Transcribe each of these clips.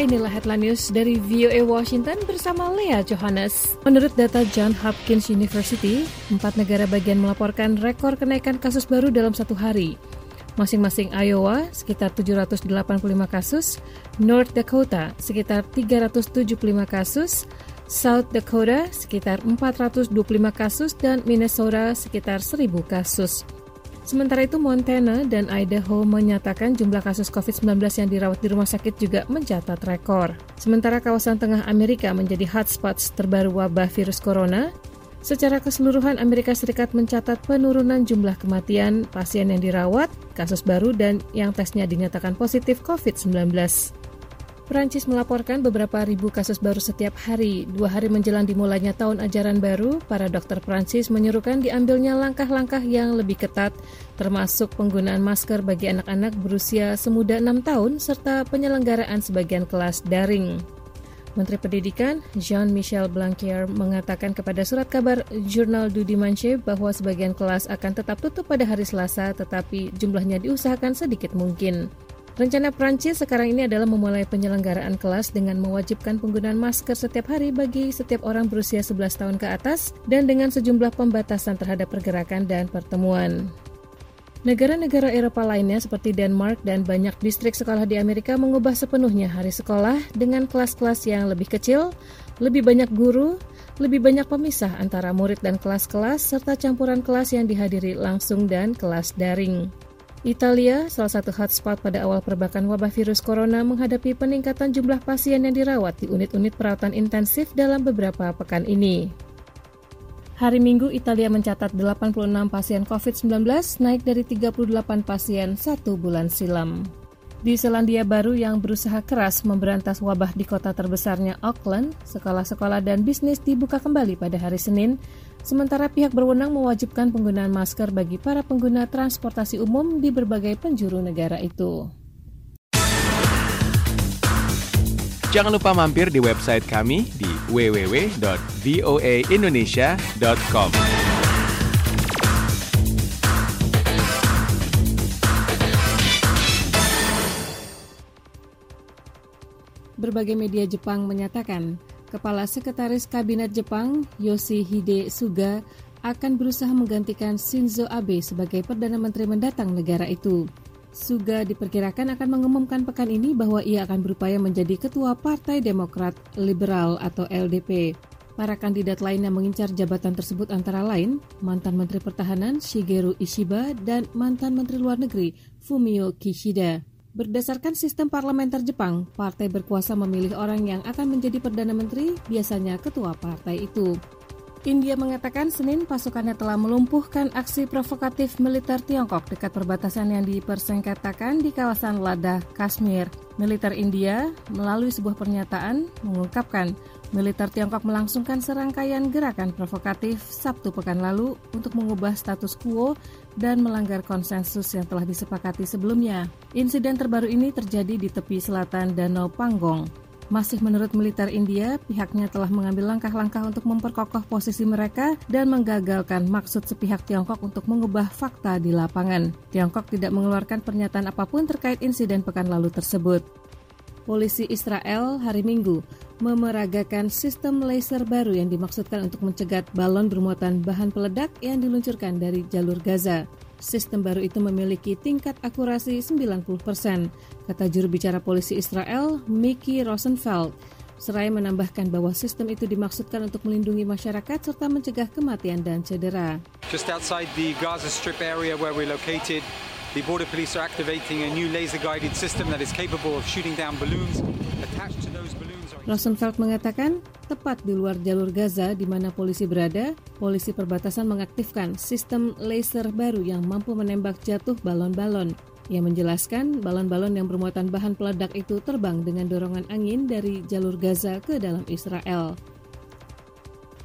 Inilah headline news dari VOA Washington bersama Lea Johannes. Menurut data John Hopkins University, empat negara bagian melaporkan rekor kenaikan kasus baru dalam satu hari. Masing-masing Iowa sekitar 785 kasus, North Dakota sekitar 375 kasus, South Dakota sekitar 425 kasus, dan Minnesota sekitar 1000 kasus. Sementara itu Montana dan Idaho menyatakan jumlah kasus COVID-19 yang dirawat di rumah sakit juga mencatat rekor. Sementara kawasan tengah Amerika menjadi hotspots terbaru wabah virus corona, Secara keseluruhan, Amerika Serikat mencatat penurunan jumlah kematian pasien yang dirawat, kasus baru, dan yang tesnya dinyatakan positif COVID-19. Perancis melaporkan beberapa ribu kasus baru setiap hari. Dua hari menjelang dimulainya tahun ajaran baru, para dokter Perancis menyerukan diambilnya langkah-langkah yang lebih ketat, termasuk penggunaan masker bagi anak-anak berusia semuda 6 tahun, serta penyelenggaraan sebagian kelas daring. Menteri Pendidikan Jean-Michel Blanquer mengatakan kepada surat kabar jurnal Du Dimanche bahwa sebagian kelas akan tetap tutup pada hari Selasa tetapi jumlahnya diusahakan sedikit mungkin. Rencana Prancis sekarang ini adalah memulai penyelenggaraan kelas dengan mewajibkan penggunaan masker setiap hari bagi setiap orang berusia 11 tahun ke atas dan dengan sejumlah pembatasan terhadap pergerakan dan pertemuan. Negara-negara Eropa lainnya seperti Denmark dan banyak distrik sekolah di Amerika mengubah sepenuhnya hari sekolah dengan kelas-kelas yang lebih kecil, lebih banyak guru, lebih banyak pemisah antara murid dan kelas-kelas, serta campuran kelas yang dihadiri langsung dan kelas daring. Italia, salah satu hotspot pada awal perbakan wabah virus corona, menghadapi peningkatan jumlah pasien yang dirawat di unit-unit perawatan intensif dalam beberapa pekan ini. Hari Minggu, Italia mencatat 86 pasien COVID-19, naik dari 38 pasien satu bulan silam. Di Selandia Baru yang berusaha keras memberantas wabah di kota terbesarnya Auckland, sekolah-sekolah dan bisnis dibuka kembali pada hari Senin, sementara pihak berwenang mewajibkan penggunaan masker bagi para pengguna transportasi umum di berbagai penjuru negara itu. Jangan lupa mampir di website kami di www.voaindonesia.com. Berbagai media Jepang menyatakan, Kepala Sekretaris Kabinet Jepang Yoshihide Suga akan berusaha menggantikan Shinzo Abe sebagai Perdana Menteri mendatang negara itu. Suga diperkirakan akan mengumumkan pekan ini bahwa ia akan berupaya menjadi Ketua Partai Demokrat Liberal atau LDP. Para kandidat lain yang mengincar jabatan tersebut antara lain mantan Menteri Pertahanan Shigeru Ishiba dan mantan Menteri Luar Negeri Fumio Kishida. Berdasarkan sistem parlementer Jepang, partai berkuasa memilih orang yang akan menjadi Perdana Menteri, biasanya ketua partai itu. India mengatakan Senin pasukannya telah melumpuhkan aksi provokatif militer Tiongkok dekat perbatasan yang dipersengketakan di kawasan Ladakh, Kashmir. Militer India melalui sebuah pernyataan mengungkapkan militer Tiongkok melangsungkan serangkaian gerakan provokatif Sabtu pekan lalu untuk mengubah status quo dan melanggar konsensus yang telah disepakati sebelumnya. Insiden terbaru ini terjadi di tepi selatan Danau Panggong. Masih menurut militer India, pihaknya telah mengambil langkah-langkah untuk memperkokoh posisi mereka dan menggagalkan maksud sepihak Tiongkok untuk mengubah fakta di lapangan. Tiongkok tidak mengeluarkan pernyataan apa pun terkait insiden pekan lalu tersebut. Polisi Israel hari Minggu memeragakan sistem laser baru yang dimaksudkan untuk mencegat balon bermuatan bahan peledak yang diluncurkan dari jalur Gaza. Sistem baru itu memiliki tingkat akurasi 90 persen, kata juru bicara polisi Israel, Mickey Rosenfeld. Seraya menambahkan bahwa sistem itu dimaksudkan untuk melindungi masyarakat serta mencegah kematian dan cedera. Just outside the Gaza Strip area where we're located, the border police are activating a new laser-guided system that is capable of shooting down balloons attached to those balloons. Rosenfeld mengatakan, tepat di luar jalur Gaza di mana polisi berada, polisi perbatasan mengaktifkan sistem laser baru yang mampu menembak jatuh balon-balon. Ia menjelaskan balon-balon yang bermuatan bahan peledak itu terbang dengan dorongan angin dari jalur Gaza ke dalam Israel.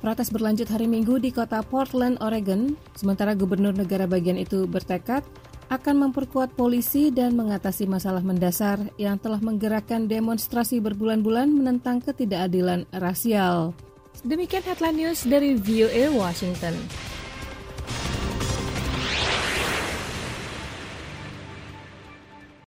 Protes berlanjut hari Minggu di kota Portland, Oregon, sementara gubernur negara bagian itu bertekad akan memperkuat polisi dan mengatasi masalah mendasar yang telah menggerakkan demonstrasi berbulan-bulan menentang ketidakadilan rasial. Demikian headline news dari VOA Washington.